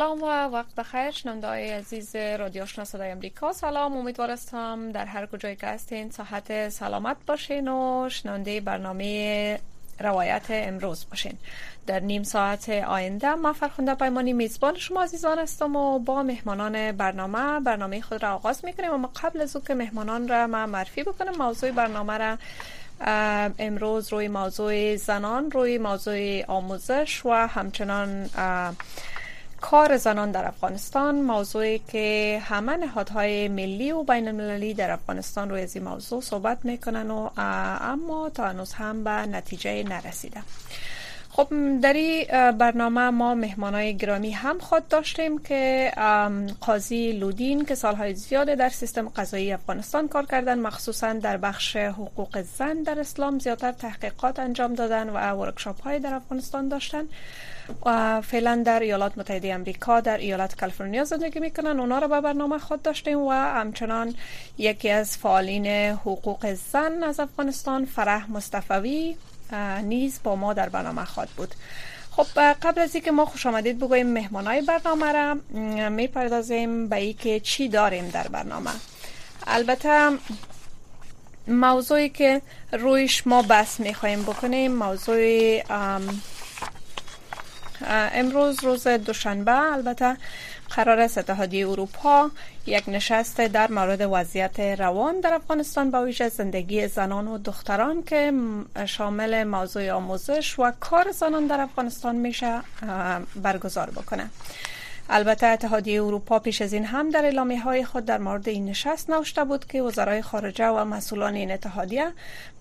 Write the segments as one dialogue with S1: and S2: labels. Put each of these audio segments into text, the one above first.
S1: سلام و وقت بخیر. شنونده های عزیز رادیو آشنا صدای امریکا سلام. امیدوارستم در هر کجای که هستین صحت سلامت باشین و شنونده برنامه روایت امروز باشین. در نیم ساعت آینده ما فرخنده پیمانی میزبان شما عزیزان هستم و با مهمانان برنامه برنامه خود را آغاز می‌کنیم. اما قبل از که مهمانان را ما معرفی بکنم موضوع برنامه را امروز روی موضوع زنان روی موضوع آموزش و همچنان کار زنان در افغانستان. موضوعی که همه نهادهای ملی و بین المللی در افغانستان روی از این موضوع صحبت می‌کنن و اما تا هنوز هم به نتیجه نرسیده. خب در این برنامه ما مهمانای گرامی هم خود داشتیم که قاضی لودین که سالهای زیاد در سیستم قضایی افغانستان کار کردن مخصوصا در بخش حقوق زن در اسلام زیادتر تحقیقات انجام دادن و ورکشاپ های در افغانستان داشتن. و فعلا در ایالات متحده امریکا در ایالت کالیفرنیا زندگی می‌کنن. اونا رو به برنامه خود داشتیم و همچنان یکی از فعالین حقوق زن از افغانستان فرح مصطفوی نیز با ما در برنامه خود بود. خب قبل از اینکه ما خوش آمدید بگویم مهمانای برنامه را می‌پردازیم به ای که چی داریم در برنامه. البته موضوعی که رویش ما بس می‌خوایم بکنیم موضوع امروز روز دوشنبه البته قرار است اتحادیه اروپا یک نشست در مورد وضعیت روان در افغانستان با ویژه زندگی زنان و دختران که شامل موضوع آموزش و کار زنان در افغانستان میشه برگزار بکنه. البته اتحادیه اروپا پیش از این هم در اعلامیه های خود در مورد این نشست نوشته بود که وزرای خارجه و مسئولان این اتحادیه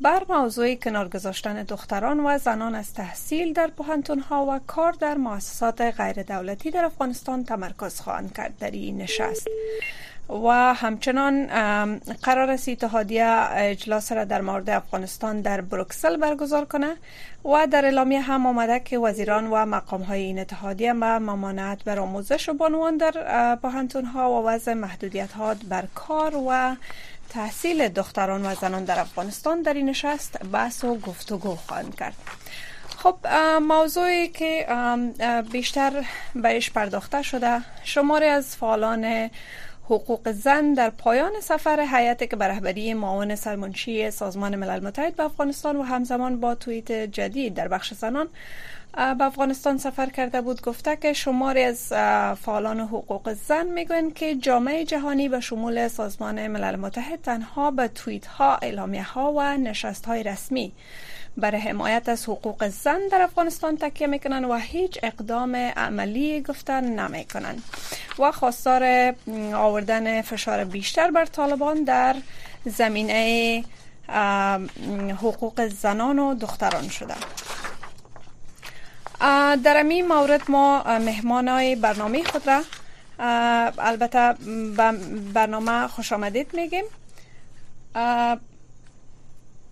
S1: بر موضوع کنار گذاشتن دختران و زنان از تحصیل در پوهنتون ها و کار در مؤسسات غیر دولتی در افغانستان تمرکز خواهند کرد در این نشست. و همچنان قرار است اتحادیه اجلاس را در مورد افغانستان در بروکسل برگزار کنه و در اعلامیه هم آمده که وزیران و مقام های این اتحادیه به ممانعت بر آموزش و بانوان در پاهنتون ها و وضع محدودیت ها بر کار و تحصیل دختران و زنان در افغانستان در این نشست بحث و گفتگو خواهند کرد. خب موضوعی که بیشتر بهش پرداخته شده شماری از فعالان حقوق زن در پایان سفر حیاتی که به رهبری معاون سرمنشی سازمان ملل متحد به افغانستان و همزمان با توییت جدید در بخش زنان به افغانستان سفر کرده بود گفته که شماری از فعالان حقوق زن می‌گویند که جامعه جهانی به شمول سازمان ملل متحد تنها به توییت ها اعلامیه ها و نشست های رسمی برای حمایت از حقوق زن در افغانستان تکیه می‌کنن و هیچ اقدام عملی گفتن نمی‌کنن. و خواستار آوردن فشار بیشتر بر طالبان در زمینه حقوق زنان و دختران شده. در این مورد ما مهمان های برنامه خود را البته برنامه خوش آمدید میگیم.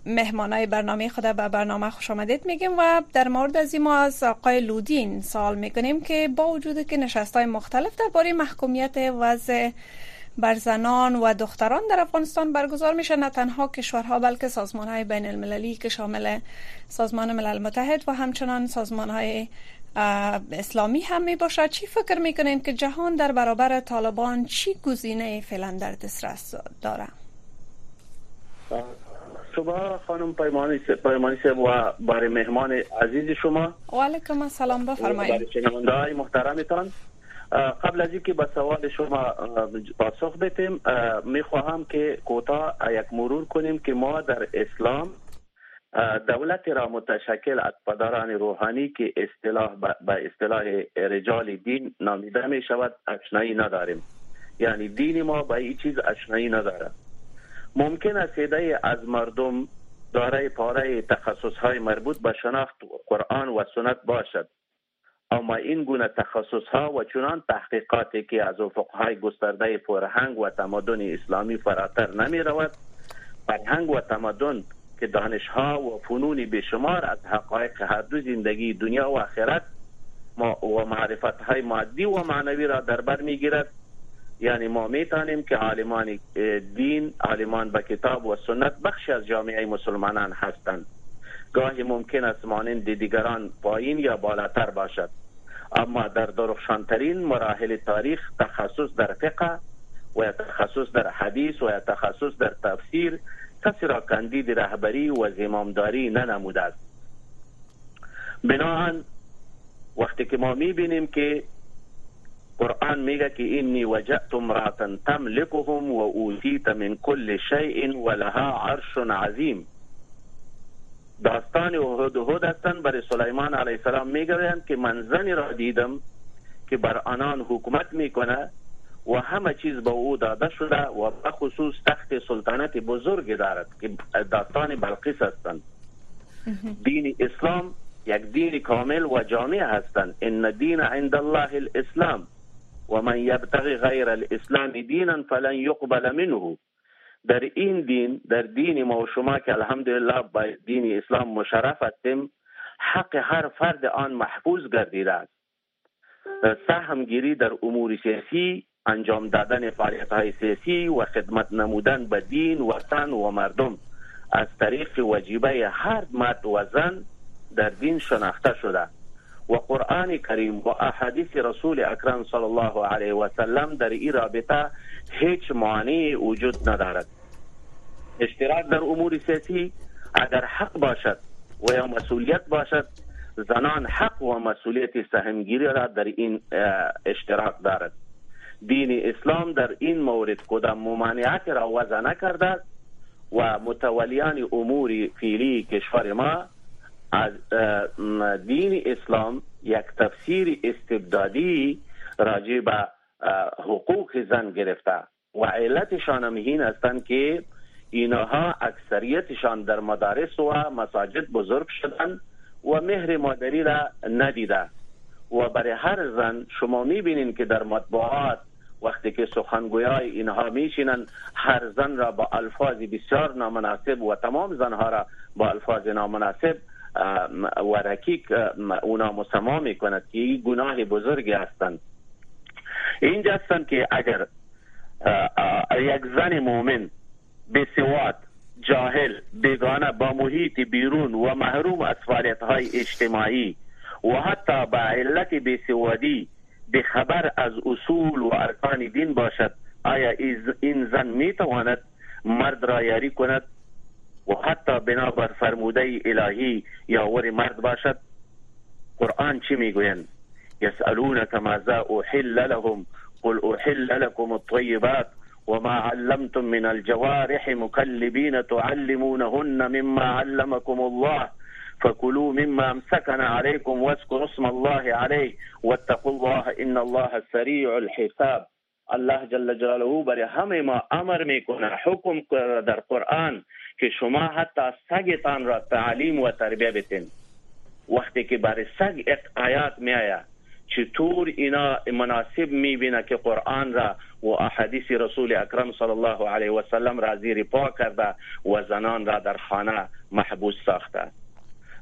S1: مهمانای برنامه خود به برنامه خوش آمدید میگیم و در مورد از ما از آقای لودین سوال می‌کنیم که با وجود که نشست های مختلف درباره محکومیت وضع بر زنان و دختران در افغانستان برگزار میشه نه تنها کشورها بلکه سازمان های بین المللی که شامل سازمان ملل متحد و همچنان سازمان های اسلامی هم می باشد چی فکر می‌کنین که جهان در برابر طالبان چی گزینه فعلا در دسترس داره
S2: صبح خانم پیمانی پیمانی و برای مهمان عزیز شما.
S1: و علیکم السلام بفرمایید. برای
S2: شنونده های محترمتان قبل از اینکه به سوال شما پاسخ بدیم می‌خواهم که کوتاه یک مرور کنیم که ما در اسلام دولت را متشکل از پدران روحانی که اصطلاح به اصطلاح رجال دین نامیده می شود اشنایی نداریم. یعنی دین ما به این چیز اشنایی نداره. ممکن است از مردم دارای پاره تخصص های مربوط به شناخت قرآن و سنت باشد. اما این گونه تخصص ها و چنان تحقیقاتی که از افقهای گسترده فرهنگ و تمدن اسلامی فراتر نمی رود فرهنگ و تمدن که دانش ها و فنون بشمار از حقایق هر دو زندگی دنیا و آخرت و معرفت های مادی و معنوی را در بر می گیرد یعنی ما میتانیم که عالمان دین عالمان به کتاب و سنت بخشی از جامعه مسلمانان هستند. گاهی ممکن است مانند دیگران پایین یا بالاتر باشد. اما در درخشانترین مراحل تاریخ تخصص در فقه و یا تخصص در حدیث و یا تخصص در تفسیر کسی را کندید رهبری و زمامداری ننموده است. بناهن وقتی که ما می‌بینیم که قرآن میگه که اینی وجدت امرأة تملكهم و اوتیت من كل شیء و لها عرش عظیم داستان احد هستند برای سلیمان علیه السلام میگویند که من زنی را دیدم که بر آنان حکومت میکنه و همه چیز به أو داده شده و به خصوص تخت سلطنت بزرگی دارد که داستان بلقیس هستند. دین اسلام یک دین کامل و جامع هستند. ان دین عند الله الاسلام. و من یبتغی غیر الإسلام دینا فلن يقبل منه. در این دین در دین ما و شما که الحمدلله با دین اسلام مشرف هستیم حق هر فرد آن محفوظ گردیده است. سهمگیری در امور سیاسی انجام دادن فعالیت های سیاسی و خدمت نمودن به دین وطن و مردم. از طریق وجیبه هر مرد و زن در دین شناخته شده. و قرآن کریم و احادیث رسول اکرم صلی الله علیه و سلم در این رابطة هیچ معنی وجود ندارد. اشتراک در أمور سیاسی اگر حق باشد و یا مسئولیت باشد زنان حق و مسئولیت سهمگیری را در این اشتراک دارد. دین اسلام در این مورد کدام ممانعت را وضع نکرده و متولیان امور فیلی کشور ما از دین اسلام یک تفسیر استبدادی راجع به حقوق زن گرفته. و علتشان هم این هستند که اینها اکثریتشان در مدارس و مساجد بزرگ شدن و مهر مادری را ندیده. و برای هر زن شما می‌بینین که در مطبوعات وقتی که سخنگویای اینها میشینن هر زن را با الفاظ بسیار نامناسب و تمام زنها را با الفاظ نامناسب و اونا مسما می‌کند که این گناه بزرگی هستند. اینجا هستند که اگر یک زن مؤمن بسواد جاهل بیگانه با محیط بیرون و محروم از فعالیت های اجتماعی و حتی با علت بسوادی به خبر از اصول و ارکان دین باشد آیا این زن می تواند مرد را یاری کند؟ و حتی بنابر فرموده الهی یا ور مرد باشد. قرآن چی میگویند یسألونک ماذا أحل لهم؟ قل أحل لكم الطیبات وما علمتم من الجوارح مكلبين تعلمونهن مما علمكم الله. فكلوا مما امسكن عليكم واذكروا اسم الله عليه واتقوا الله إن الله سريع الحساب. الله جل جلاله برای همه ما أمر میکنه حکم در قرآن. که شما حتی سگتان را تعلیم و تربیه بتین وقتی که برای سگ آیات میآید چطور اینا مناسب می‌بینه که قرآن را و احادیث رسول اکرم صلی الله علیه و سلم را زیر پا کرده و زنان را در خانه محبوس ساخته؟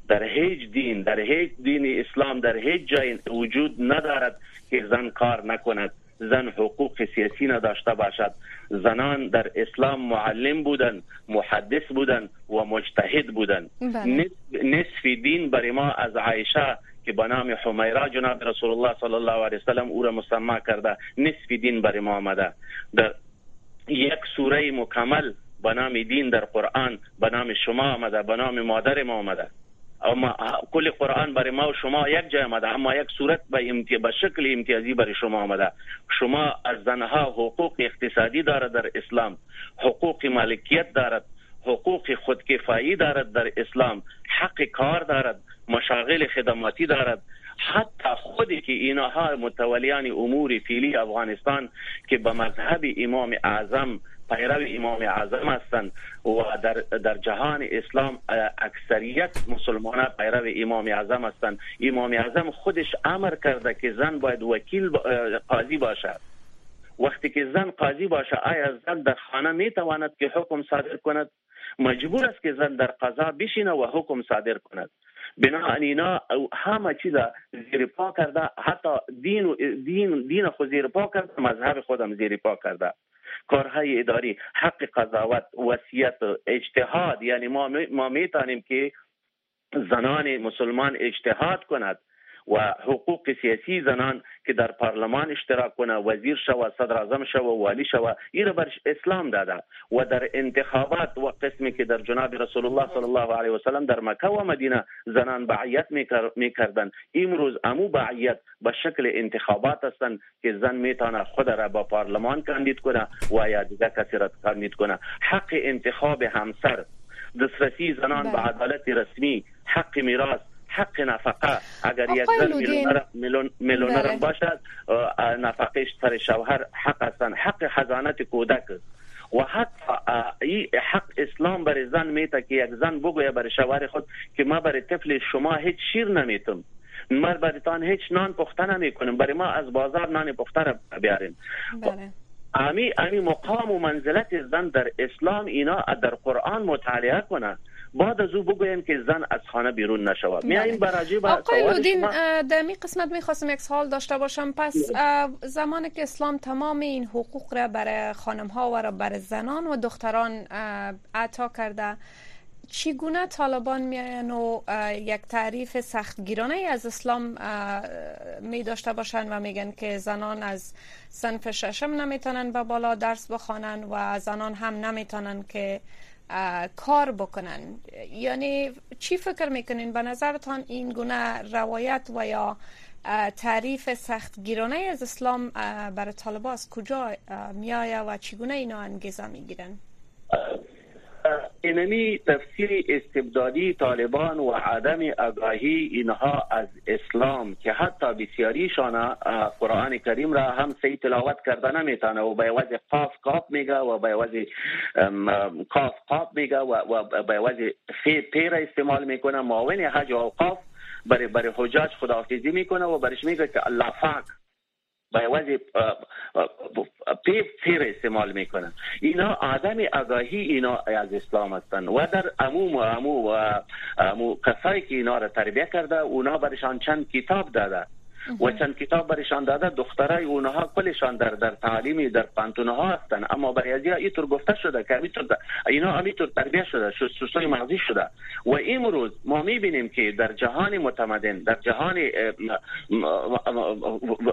S2: در هیچ دین در هیچ دین اسلام در هیچ جای وجود ندارد که زن کار نکند. زن حقوق سیاسی نداشته باشد. زنان در اسلام معلم بودن محدث بودن و مجتهد بودن. بله. نصف دین برای ما از عایشه که به نام حمیره جناب رسول الله صلی الله علیه وسلم او را مسما کرده نصف دین برای ما آمده. در یک سوره مکمل به نام دین در قرآن به نام شما آمده به نام مادر ما آمده. اما کل قرآن برای ما و شما یک جای آمده اما یک صورت به امتی... به شکل امتیازی برای شما آمده. شما از زنها حقوق اقتصادی دارد در اسلام حقوق مالکیت دارد حقوق خودکفایی دارد در اسلام حق کار دارد مشاغل خدماتی دارد. حتی خودی که اینها متولیان امور فیلی افغانستان که به مذهب امام اعظم پیرو امام اعظم هستند و در, در جهان اسلام اکثریت مسلمان پیرو امام اعظم هستند. امام اعظم خودش امر کرده که زن باید وکیل قاضی باشد وقتی که زن قاضی باشه آیا زن در خانه می تواند که حکم صادر کند؟ مجبور است که زن در قضا بشینه و حکم صادر کند. بنابراین اینا همه چیز زیر پا کرده. حتی دین دین دین خود زیر پا کرده مذهب خودم زیر پا کرده کارهای اداری حق قضاوت وصیت اجتهاد. یعنی ما می‌تونیم که زنان مسلمان اجتهاد کند. و حقوق سیاسی زنان که در پارلمان اشتراک کنه وزیر شوه صدر اعظم شوه والی شوه این برش اسلام داده و در انتخابات و قسمی که در جناب رسول الله صلی الله علیه و سلم در مکه و مدینه زنان بعیت میکردن امروز امو بعیت به شکل انتخابات هستند که زن میتونه خود را با پارلمان کاندید کنه و یا دیگه کسی را کاندید کنه حق انتخاب همسر دسترسی زنان به. عدالت رسمی حق میراث حق نفقه. اگر یک زن میلیونر میلیونر باشد نفقهش سر شوهر حق هستن. حق حضانت کودک. و حتی این حق اسلام برای زن میته که یک زن بگویه برای شوهر خود که ما برای طفل شما هیچ شیر نمیتم. ما برای تان هیچ نان پخته نمی کنیم برای ما از بازار نان پخته بیاریم بله. امی امی مقام و منزلت زن در اسلام اینا در قرآن مطالعه کنند بعد از او بگویم که زن از خانه بیرون نشود. میاییم براجی با
S1: آقای لودین در می قسمت می‌خواستم یک سوال داشته باشم. پس زمانی که اسلام تمام این حقوق را برای خانم ها و را برای زنان و دختران عطا کرده چگونه طالبان میاین و یک تعریف سختگیرانه از اسلام می داشته باشند و میگن که زنان از سنف ششم نمی‌تونن به بالا درس بخوانن و زنان هم نمی‌تونن که کار بکنن. یعنی چی فکر می‌کنین؟ به نظرتان این گونه روایت و یا تعریف سختگیرانه از اسلام برای طالبا از کجا میایه و چگونه اینا انگیزه می‌گیرن؟
S2: اینمی تفسیر استبدادی طالبان و عدم آگاهی اینها از اسلام که حتی بسیاریشان قرآن کریم را هم سی تلاوت کرده نمی‌تونه و به وضع قاف قاف میگه و به وضع قاف قاف میگه و به وضع فی پیر استعمال می‌کنه معاون حج و قاف برای برای حجاج خداحافظی می‌کنه و برش میگه که الله فاک به وضع پیپ پیر استعمال می‌کنن اینا آدم آگاهی اینا از اسلام هستند و در عموم و عموم و عمو کسایی که اینا را تربیه کرده اونا برشان چند کتاب داده. و چند کتاب برشان داده دخترای اونها کلشان در در تعلیمی در پانتونه ها هستن. اما برای از اینطور گفته شده که اینطور اینا همینطور تربیه شده سوسوی مغزی شده. و امروز ما می‌بینیم که در جهان متمدن در جهان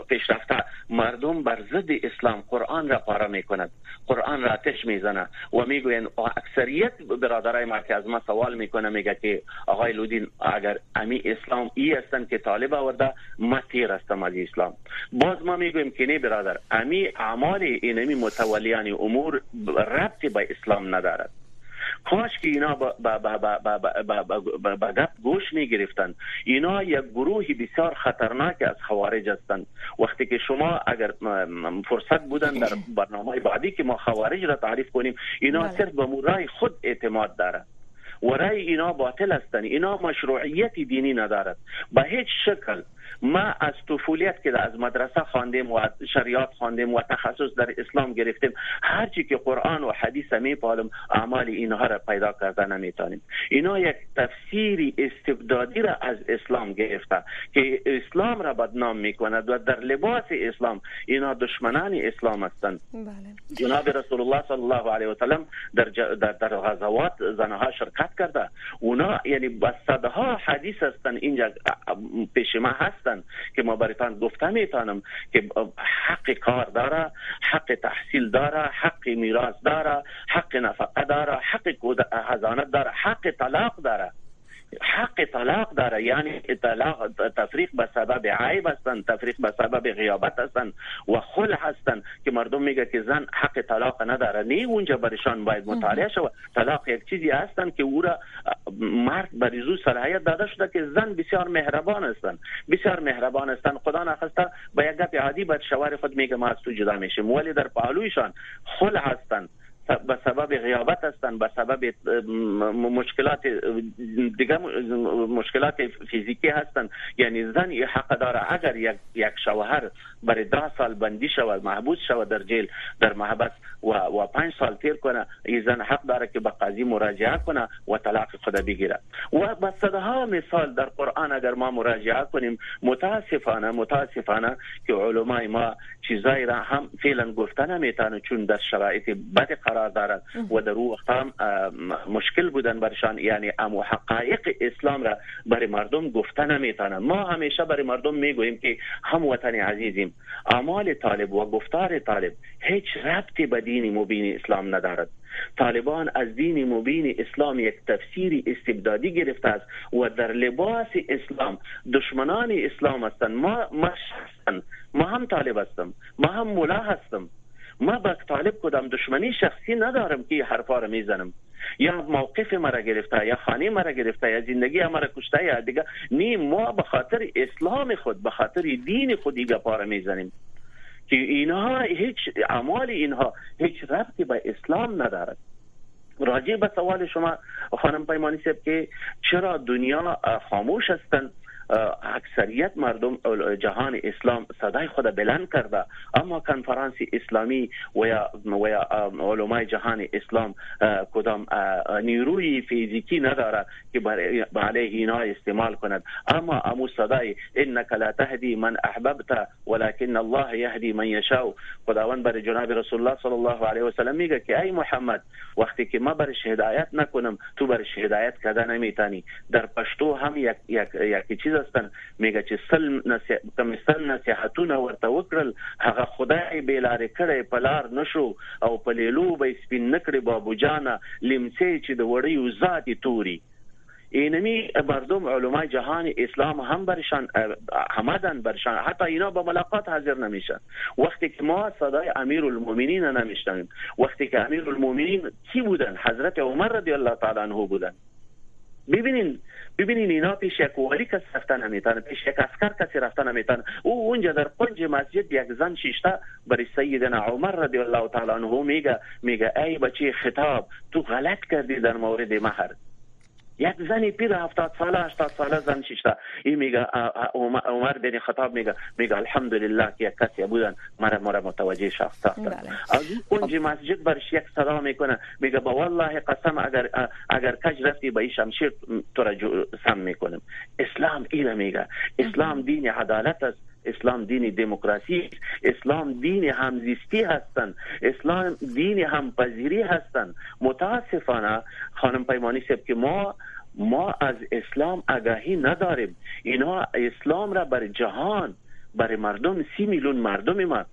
S2: پیشرفته مردم بر ضد اسلام قرآن را پاره می‌کند. قرآن را آتش می‌زنه. و می‌گوین اکثریت برادرای ما که از ما سوال می‌کنه میگه که آقای لودین اگر امی اسلام ای هستن که طالب آورده متی هستم از اسلام. باز ما می‌گویم که نه برادر امی اعمال اینمی متولیان امور ربطی به اسلام ندارد. کاش که اینا با گپ گوش می گرفتن اینا یک گروه بسیار خطرناک از خوارج هستند. وقتی که شما اگر فرصت بودن در برنامه بعدی که ما خوارج را تعریف کنیم اینا بله. صرف به مورای خود اعتماد دارد و رای اینا باطل هستند. اینا مشروعیت دینی ندارد به هیچ شکل ما از طفولیت که از مدرسه خواندیم و شریعت خواندیم و تخصص در اسلام گرفتیم هرچی که قرآن و حدیث میپالم اعمال اینها را پیدا کرده نمی‌تونیم. اینا یک تفسیری استبدادی را از اسلام گرفته که اسلام را بدنام می‌کند و در لباس اسلام اینا دشمنان اسلام هستند. بله. جناب رسول الله صلی الله علیه و سلم در, در, در غزوات زنها شرکت کرده. اونا یعنی با صدها حدیث هستند. اینجا پیش ما هستند که ما برایتان گفته می‌تونم که حق کار داره حق تحصیل داره حق میراث داره حق نفقه داره حق حضانت داره حق طلاق داره. حق طلاق داره. یعنی طلاق تفریق به سبب عیب هستن تفریق به سبب غیابت هستن و خل هستن که مردم میگه که زن حق طلاق نداره. نه اونجا برشان باید مطالعه شود. طلاق یک چیزی هستن که او را مرد بریزو صلاحیت داده شده که زن بسیار مهربان هستن. بسیار مهربان هستن. خدا نخسته به یک گپ عادی باید شوهر خود میگه ما از تو جدا میشیم. ولی در پهلویشان خل هستن. به سبب غیابت هستند به سبب مشکلات دیگه مشکلات فیزیکی هستند یعنی زن حق داره اگر یک یک شوهر برای ده سال بندی شود محبوس شود در جیل در محبس و و پنج سال تیر کنه این زن حق داره که به قاضی مراجعه کنه و طلاق خود بگیره و به صدها مثال در قرآن اگر ما مراجعه کنیم متاسفانه متاسفانه که علمای ما چیزایی را هم فعلا گفته نمی‌تونه چون در شرایط بد قرار دارد و در او هم مشکل بودن برشان. یعنی امو حقایق اسلام را برای مردم گفته نمی‌تونن ما همیشه برای مردم می‌گوییم که هم وطن عزیزیم اعمال طالب و گفتار طالب هیچ ربطی به دین مبین اسلام ندارد. طالبان از دین مبین اسلام یک تفسیری استبدادی گرفته است و در لباس اسلام دشمنان اسلام هستند. ما ما ما هم طالب هستم. ما هم ملا هستم. ما با طالب کدام دشمنی شخصی ندارم که حرفا رو می‌زنم. یا موقف مرا گرفته یا خانه مرا گرفته یا زندگی مرا کشته یا دیگه نی ما به خاطر اسلام خود به خاطر دین خود دیگه پاره می‌زنیم. که اینها هیچ اعمال اینها هیچ ربطی به اسلام ندارد. راجع به سوال شما خانم پیمانی صاحب که چرا دنیا خاموش هستند اکثریت مردم جهان اسلام صدای خود بلند کرده. اما کنفرانس اسلامی و یا و یا علمای جهان اسلام کدام نیروی فیزیکی نداره که برای علیه اینا استعمال کند. اما امو صدای انك لا تهدي من احببت ولكن الله يهدي من يشاء خداوند بر جناب رسول الله صلی الله علیه و سلم میگه که ای محمد وقتی که ما برش هدایت نکنم تو برش هدایت کده نمیتانی. در پشتو هم یک یک یک چیز هستن. میگه چې سل نصیحت کم سل نصیحتونه ورته وکړل هغه خدای به لارې کړې پلار نشو او په لیلو به سپین نکړي بابو جانا لمڅې چې د وړي ذاتی توري. اینمی مردم علمای جهان اسلام هم برشان همدن برشان. حتی اینا با ملاقات حاضر نمیشن. وقتی که ما صدای امیر المؤمنین نمیشنیم وقتی که امیر المؤمنین کی بودن؟ حضرت عمر رضی الله تعالی عنه بودن ببینین ببینین اینا پیش یک والی کس رفتن نمی‌تونه پیش یک اسکر کسی رفتن نمی‌تونه او اونجا در قنج مسجد یک زن شیشته برای سیدنا عمر رضی الله تعالی عنه میگه میگه ای بچی خطاب تو غلط کردی در مورد مهر. یک زنی پیر هفتاد ساله هشتاد ساله زن شیشته این میگه عمر بن خطاب میگه میگه الحمدلله که یک کسی بودن مرا مرا متوجه ساختن بله. از اونجی خب. مسجد برش یک صدا می‌کنه. میگه با والله قسم اگر اگر کج رفتی به شمشیر تو را سم می‌کنم. اسلام اینه میگه. اسلام دین عدالت است. اسلام دین دموکراسی اسلام دین همزیستی هستند اسلام دین همپذیری هستند متاسفانه خانم پیمانی سب که ما ما از اسلام آگاهی نداریم. اینها اسلام را بر جهان بر مردم سی میلیون مردم ما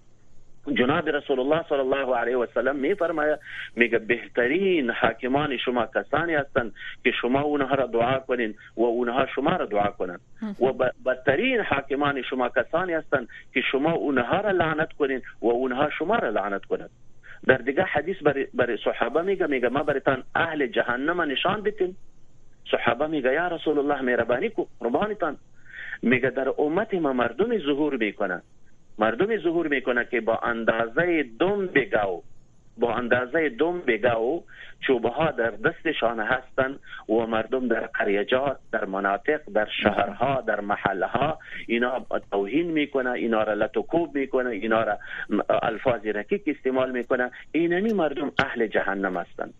S2: جناب رسول الله صلی الله علیه و سلم می فرماید میگه بهترین حاکمان شما کسانی هستند که شما اونها را دعا کنین و اونها شما را دعا کنند. و بدترین حاکمان شما کسانی هستند که شما اونها را لعنت کنین و اونها شما را لعنت کنند. در دیگه حدیث برای بر صحابه میگه میگه ما برتان اهل جهنم نشان بدیم. صحابه میگه یا رسول الله مهربانی کو قربانتان میگه در امت ما مردم ظهور می‌کنن مردم ظهور می‌کنه که با اندازه دم بگاو. با اندازه دم بگاو چوبه ها در دستشان هستند و مردم در قریجات در مناطق در شهرها در محله ها اینا توهین می‌کنه اینا را لطکوب می‌کنه اینا را الفاظ رکیک استعمال می‌کنه اینمی مردم اهل جهنم هستند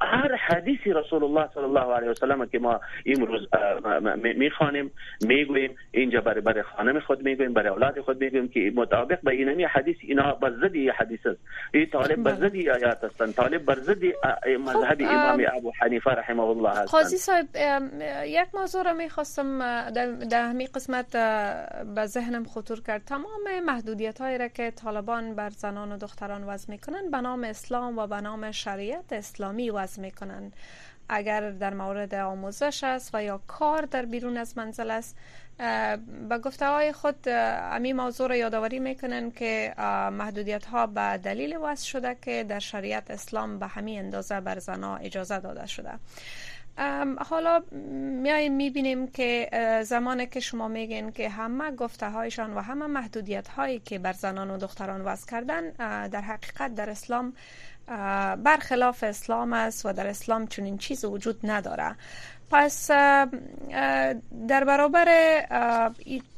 S2: هر حدیثی رسول الله صلی الله علیه و سلم که ما امروز می‌خوانیم می‌گوییم اینجا برای برای خانم خود می‌گوییم برای اولاد خود می‌گوییم که مطابق به اینمی حدیث اینا ضد حدیث است. این طالب بر ضد آیات هستند طالب بر ضد مذهب خب، امام ابو حنیفه رحمه الله هستند
S1: قاضی صاحب یک موضوع را می‌خواستم در همین قسمت به ذهنم خطور کرد. تمام محدودیت هایی را که طالبان بر زنان و دختران وضع می‌کنن به نام اسلام و به نام شریعت اسلامی وضع می‌کنن. اگر در مورد آموزش است و یا کار در بیرون از منزل است به گفته های خود امی موضوع را یادآوری می‌کنن که محدودیت ها به دلیل وضع شده که در شریعت اسلام به همین اندازه بر زنها اجازه داده شده. حالا میایم می‌بینیم که زمانی که شما میگین که همه گفته هایشان و همه محدودیت هایی که بر زنان و دختران وضع کردن در حقیقت در اسلام برخلاف اسلام است و در اسلام چنین چیز وجود نداره پس در برابر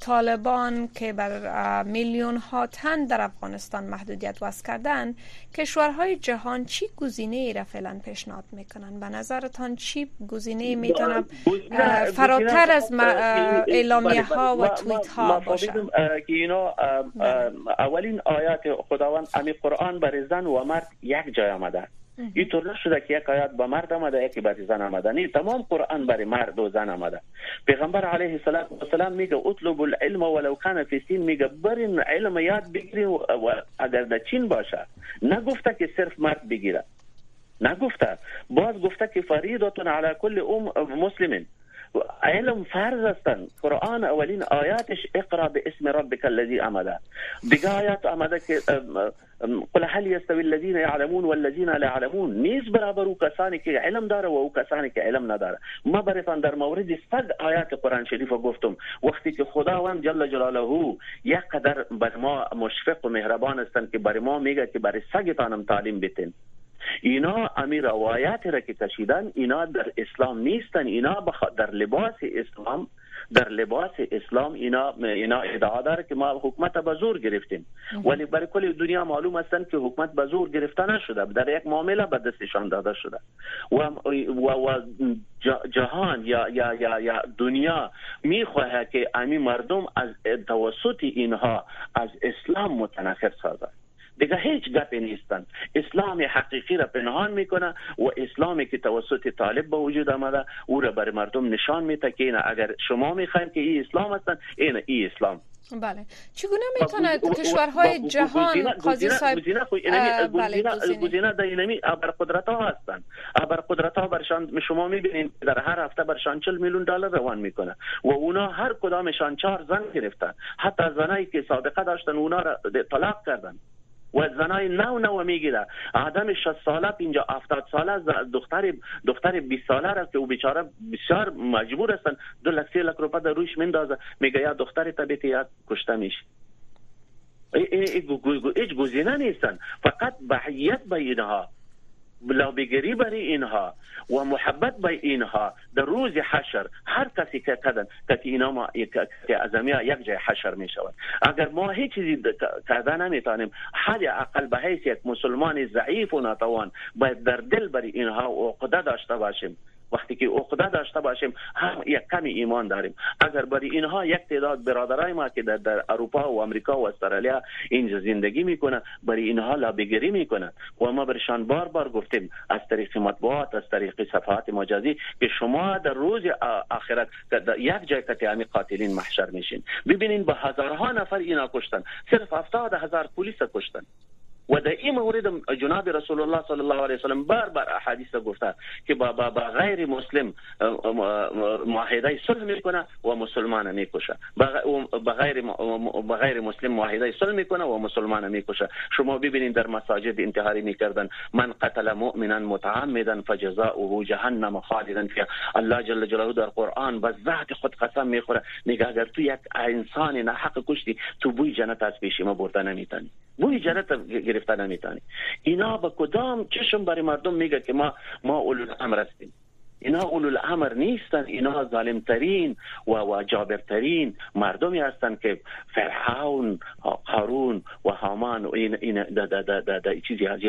S1: طالبان که بر میلیون ها تن در افغانستان محدودیت وضع کردن کشورهای جهان چی گزینه ای را فعلا پیشنهاد می‌کنن؟ به نظرتان چی گزینه می‌تونه فراتر از اعلامیه ها و توییت ها باشه
S2: که اینا بله. اولین آیات خداوند امی قرآن بر زن و مرد یک جای آمده. اینطور نشده که یک آیات به مرد آمده یکی برای زن آمده نه تمام قرآن برای مرد و زن آمده پیغمبر علیه السلام میگه اطلب العلم ولو کان فی سین میگه برین علم یاد بگیری و اگر در چین باشه نگفته که صرف مرد بگیره نگفته باز گفته که فریضه علی کل ام مسلمین علم فرض هستند قرآن اولین آیاتش اقرأ به اسم ربک الذی آمده دیگه آیات آمده که قل هل يستوي الذين يعلمون والذين لا يعلمون؟ نیز برابر أو کسانی که علم داره و أو کسانی که علم نداره ما براتون در مورد صد آیات قرآن شریف گفتم وقتی که خداوند جل جلاله یک بر ما مشفق و مهربان هستند که بر ما میگه که برای سگتانم تعلیم بتین اینا امیر روایت را که کشیدن اینا در اسلام نیستن. اینا در لباس اسلام در لباس اسلام اینا اینا ادعا داره که ما حکومت به زور گرفتیم. ولی برای کل دنیا معلوم هستند که حکومت به زور گرفته نشده. در یک معامله به دستشان داده شده. و و, و جهان یا یا یا, یا دنیا می‌خواهد که امی مردم از توسط اینها از اسلام متنفر سازد دیگه هیچ گپی نیستن. اسلام حقیقی را پنهان می‌کنه و اسلامی که توسط طالب به وجود آمده او را بر مردم نشان میده که اگر شما می‌خواین که این اسلام هستن این ای اسلام.
S1: بله. چگونه می‌تونه کشورهای جهان قاضی صاحب
S2: بله گزینه در اینمی ابر قدرت ها هستن. ابر قدرت ها برشان شما می‌بینید در هر هفته برشان 40 میلیون دلار روان می‌کنه. و اونا هر کدامشان چهار زن گرفتن. حتی زنایی که سابقه داشتن اونا را طلاق کردن. و زنای نو نو می‌گیره. آدم 60 ساله اینجا 70 ساله دختر دختر 20 ساله را که او بیچاره بسیار مجبور هستن. دو لک سه لک روپه در روش مندازه میگه یا دختر طبیعت یا کشته میشه. هیچ گزینه نیستن. فقط بحیت به اینها. لە گەریبەری اینها و محبت بە اینها در دە ڕۆژی حەشر هەر کەسی کە کەدەن کەتی ئیناما ئەزەمیا یک جای حشر می شود. اگر ما هیچ چیزی کرده نمی تانیم نامێتانیم أقل به حیث یک مسلمان ضعیف و نتوان باید در دل بەری اینها و قدا داشته باشیم. وقتی که عقده داشته باشیم هم یک کمی ایمان داریم. اگر برای اینها یک تعداد برادرای ما که در, در اروپا و امریکا و استرالیا اینجا زندگی می‌کنن برای اینها لابیگری می‌کنن و ما برشان بار بار گفتیم از طریق مطبوعات از طریق صفحات مجازی که شما در روز آخرت یک جای کتی قاتلین محشر میشین. ببینین به هزارها نفر اینا کشتن. صرف هفتاد هزار پلیس کشتن. و در این مورد جناب رسول الله صلی الله علیه وسلم بار بار احادیث گفته که با, با, با غیر مسلم معاهده صلح می‌کنه و مسلمان می‌کشه. با غیر با غیر مسلم معاهده صلح می‌کنه و مسلمان می‌کشه. شما ببینید در مساجد انتحاری می‌کردن. من قتل مؤمنا متعمدا فجزاؤه جهنم خالدا فيها الله جل جلاله در قرآن به ذات خود قسم می‌خوره. میگه اگر تو یک انسان نه حق کشتی تو بوی جنت از پیش ما برده نمی‌تونی بوی جنت گرفته نمی‌تونی. اینا به کدام چشم برای مردم میگه که ما ما اولو الامر هستیم؟ اینا اولو الامر نیستن اینا ظالم ترین و و جابر ترین مردمی هستند که فرعون قارون و هامان و این این چیزی از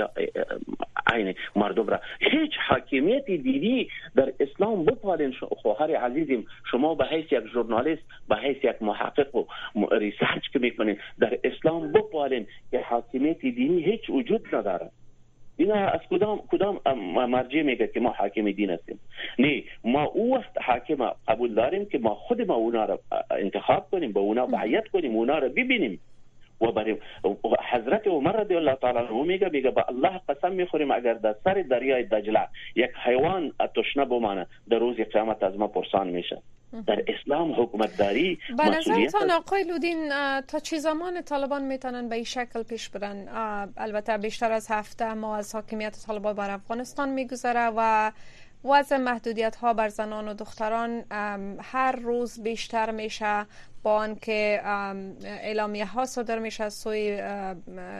S2: عین مردم را. هیچ حاکمیت دیدی در اسلام بپالین خواهر عزیزیم شما به حیث یک ژورنالیست به حیث یک محقق و ریسرچ که می‌کنین در اسلام بپالین که حاکمیت دینی هیچ وجود نداره اینا از کدام کدام مرجع میگه که ما حاکم دین هستیم نه ما او وقت حاکم قبول داریم که ما خود ما اونا را انتخاب کنیم با اونا بیعت کنیم اونا را ببینیم. و برای حضرت عمر رضی الله تعالی عنه میگه میگه به الله قسم می‌خوریم اگر در سر دریای دجله یک حیوان تشنه بمانه در روز قیامت از ما پرسان میشه. در اسلام حکومت داری
S1: به نظرتان آقای لودین تا چه زمان طالبان می‌تونن به این شکل پیش برن؟ البته بیشتر از هفته ما از حاکمیت طالبان بر افغانستان میگذره و وضع محدودیت ها بر زنان و دختران هر روز بیشتر میشه با آنکه اعلامیه ها صادر میشه از سوی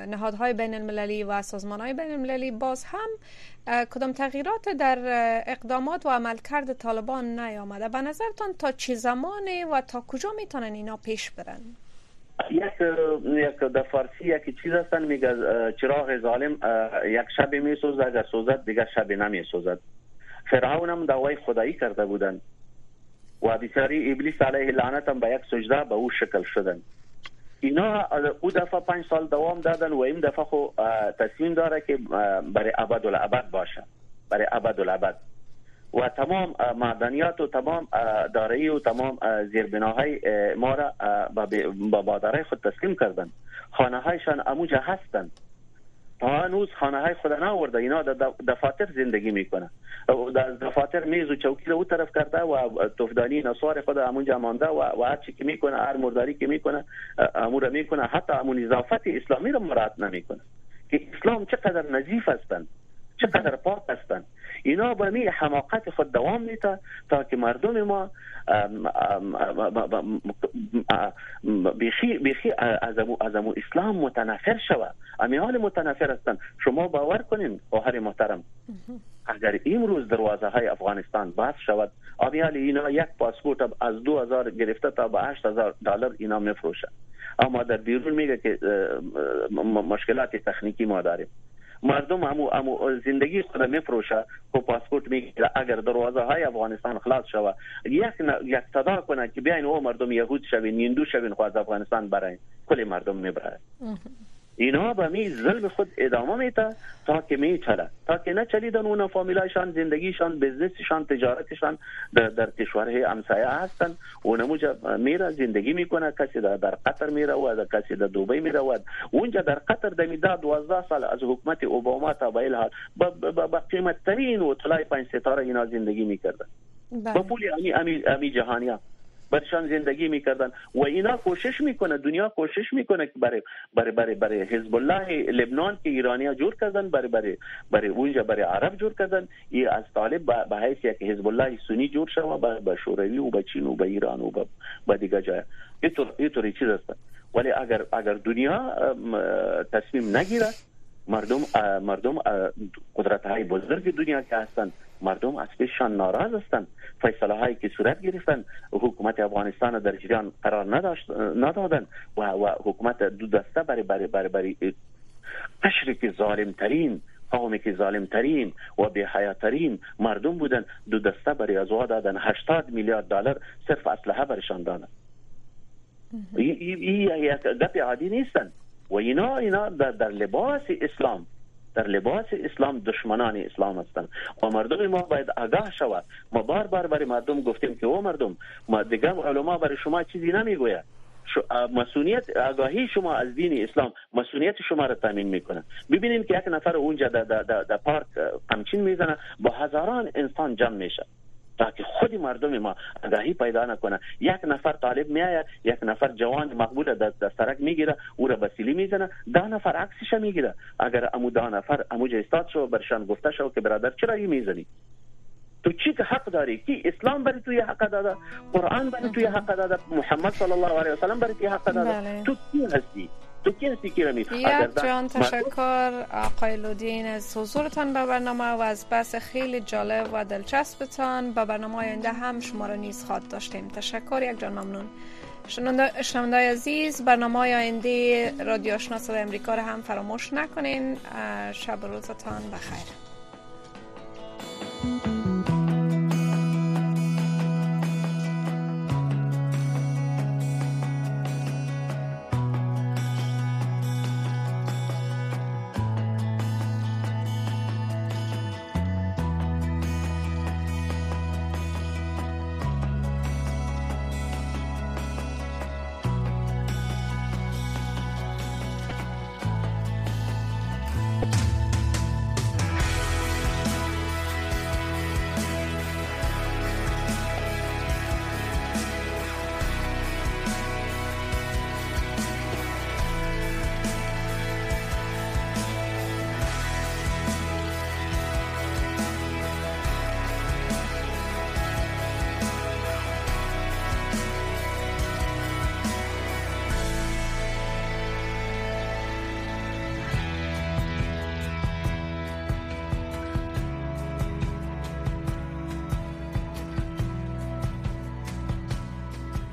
S1: نهادهای بین المللی و سازمان های بین المللی باز هم کدام تغییرات در اقدامات و عملکرد طالبان نیامده. به نظرتان تا چه زمانه و تا کجا می‌تونن اینا پیش برن؟
S2: یک یک در فارسی یک چیز هستن. میگه چراغ ظالم یک شب میسوزد اگر سوزد دیگه شب نمیسوزد. فرعون هم دعوای خدایی کرده بودن. و بیچاری ابلیس علیه لعنت هم به یک سجده به او شکل شدن. اینا او دفعه پنج سال دوام دادن و این دفعه خو تصمیم داره که برای ابد الابد باشه. برای ابد الابد. و تمام معدنیات و تمام دارایی و تمام زیربناهای ما را به بادرای خود تسلیم کردن. خانه هایشان اموجه هستند هنوز خانه های خود ناورده اینا در دفاتر زندگی می‌کنه دفاتر میز و چوکی رو طرف کرده و تفدانی نصار خود همونجا مانده و, و هر چی که می‌کنه هر مرداری که می‌کنه امور می‌کنه. حتی امون اضافت اسلامی رو مراعات نمی‌کنه. که اسلام چقدر نظیف هستند چقدر پاک هستند اینا به می حماقت خود دوام تا که مردم ما بیخی بیخی از امو اسلام متنفر شود. امی حال متنفر هستند شما باور کنین خواهر محترم. اگر امروز دروازه های افغانستان باز شود آمیال اینا یک پاسپورت از دو هزار گرفته تا به هشت هزار دلار اینا میفروشه اما در بیرون میگه که مشکلات تکنیکی ما داریم. مردم همو همو زندگی خود میفروشه. خب پاسپورت میگیره. اگر دروازه های افغانستان خلاص شوه. یک یک صدا کنه که بیاین او مردم یهود شوین هندو شوین خو از افغانستان برای کل مردم میبره اینا به می ظلم خود ادامه میته تا که می چله تا که نه چلیدن اون فامیلایشان زندگیشان بزنسشان تجارتشان در, در کشورهای همسایه هستن. اونموجا میره زندگی میکنه کسی در, در قطر میره و کسی در دوبی میره و اونجا در قطر در میداد 12 سال از حکومت اوباما تا به حال با قیمت ترین هتلای پنج ستاره اینا زندگی میکردن. با پول امی امی, امی جهانیا برشان زندگی می‌کردن. و اینا کوشش می‌کنه دنیا کوشش می‌کنه که برای برای برای برای حزب الله لبنان که ایرانیا جور کردن برای برای برای اونجا برای عرب جور کردن. ای از طالب به حیث یک حزب الله سنی جور شوه به شوروی و به چین و به ایران و به دیگه جای. اینطوری چیز است ولی اگر اگر دنیا تصمیم نگیره مردم مردم قدرت های بزرگ دنیا که هستند مردم از پیششان ناراض هستند. فیصله هایی که صورت گرفتن حکومت افغانستان در جریان قرار نداشت ندادن و, و حکومت دو دسته برای برای برای برای تشریک ظالم ترین قومی که ظالم ترین و بی ترین مردم بودن دو دسته برای از دادن. 80 میلیارد دلار صرف اسلحه برشان دادن. این گپ عادی نیستن. و اینا اینا در, در لباس اسلام در لباس اسلام دشمنان اسلام هستند و مردم ما باید آگاه شود ما بار بار برای مردم گفتیم که او مردم ما دیگه علما برای شما چیزی نمی‌گوید مسئولیت آگاهی شما از دین اسلام مسئولیت شما را تامین می‌کنه. ببینیم که یک نفر اونجا در پارک همچین می‌زنه با هزاران انسان جمع میشه. تا که خود مردم ما آگاهی پیدا نکنه یک نفر طالب میآید یک نفر جوان مقبول در سرک میگیره او را بسیلی میزنه ده نفر عکسش میگیره. اگر امو ده نفر امو استاد شو برشان گفته شو که برادر چرا این میزنی؟ تو چی که حق داری؟ کی اسلام برای توی حق داده؟ قرآن برای توی حق داده؟ محمد صلی الله علیه و سلم برای توی حق داده. تو کی هستی که
S1: یک جان تشکر. آقای لودین از حضورتان به برنامه و از بحث خیلی جالب و دلچسبتان. به برنامه آینده هم شما را نیز خواد داشتیم. تشکر یک جان ممنون. شنونده عزیز برنامه آینده رادیو آشنا صدای امریکا را هم فراموش نکنین. شب روزتان بخیر.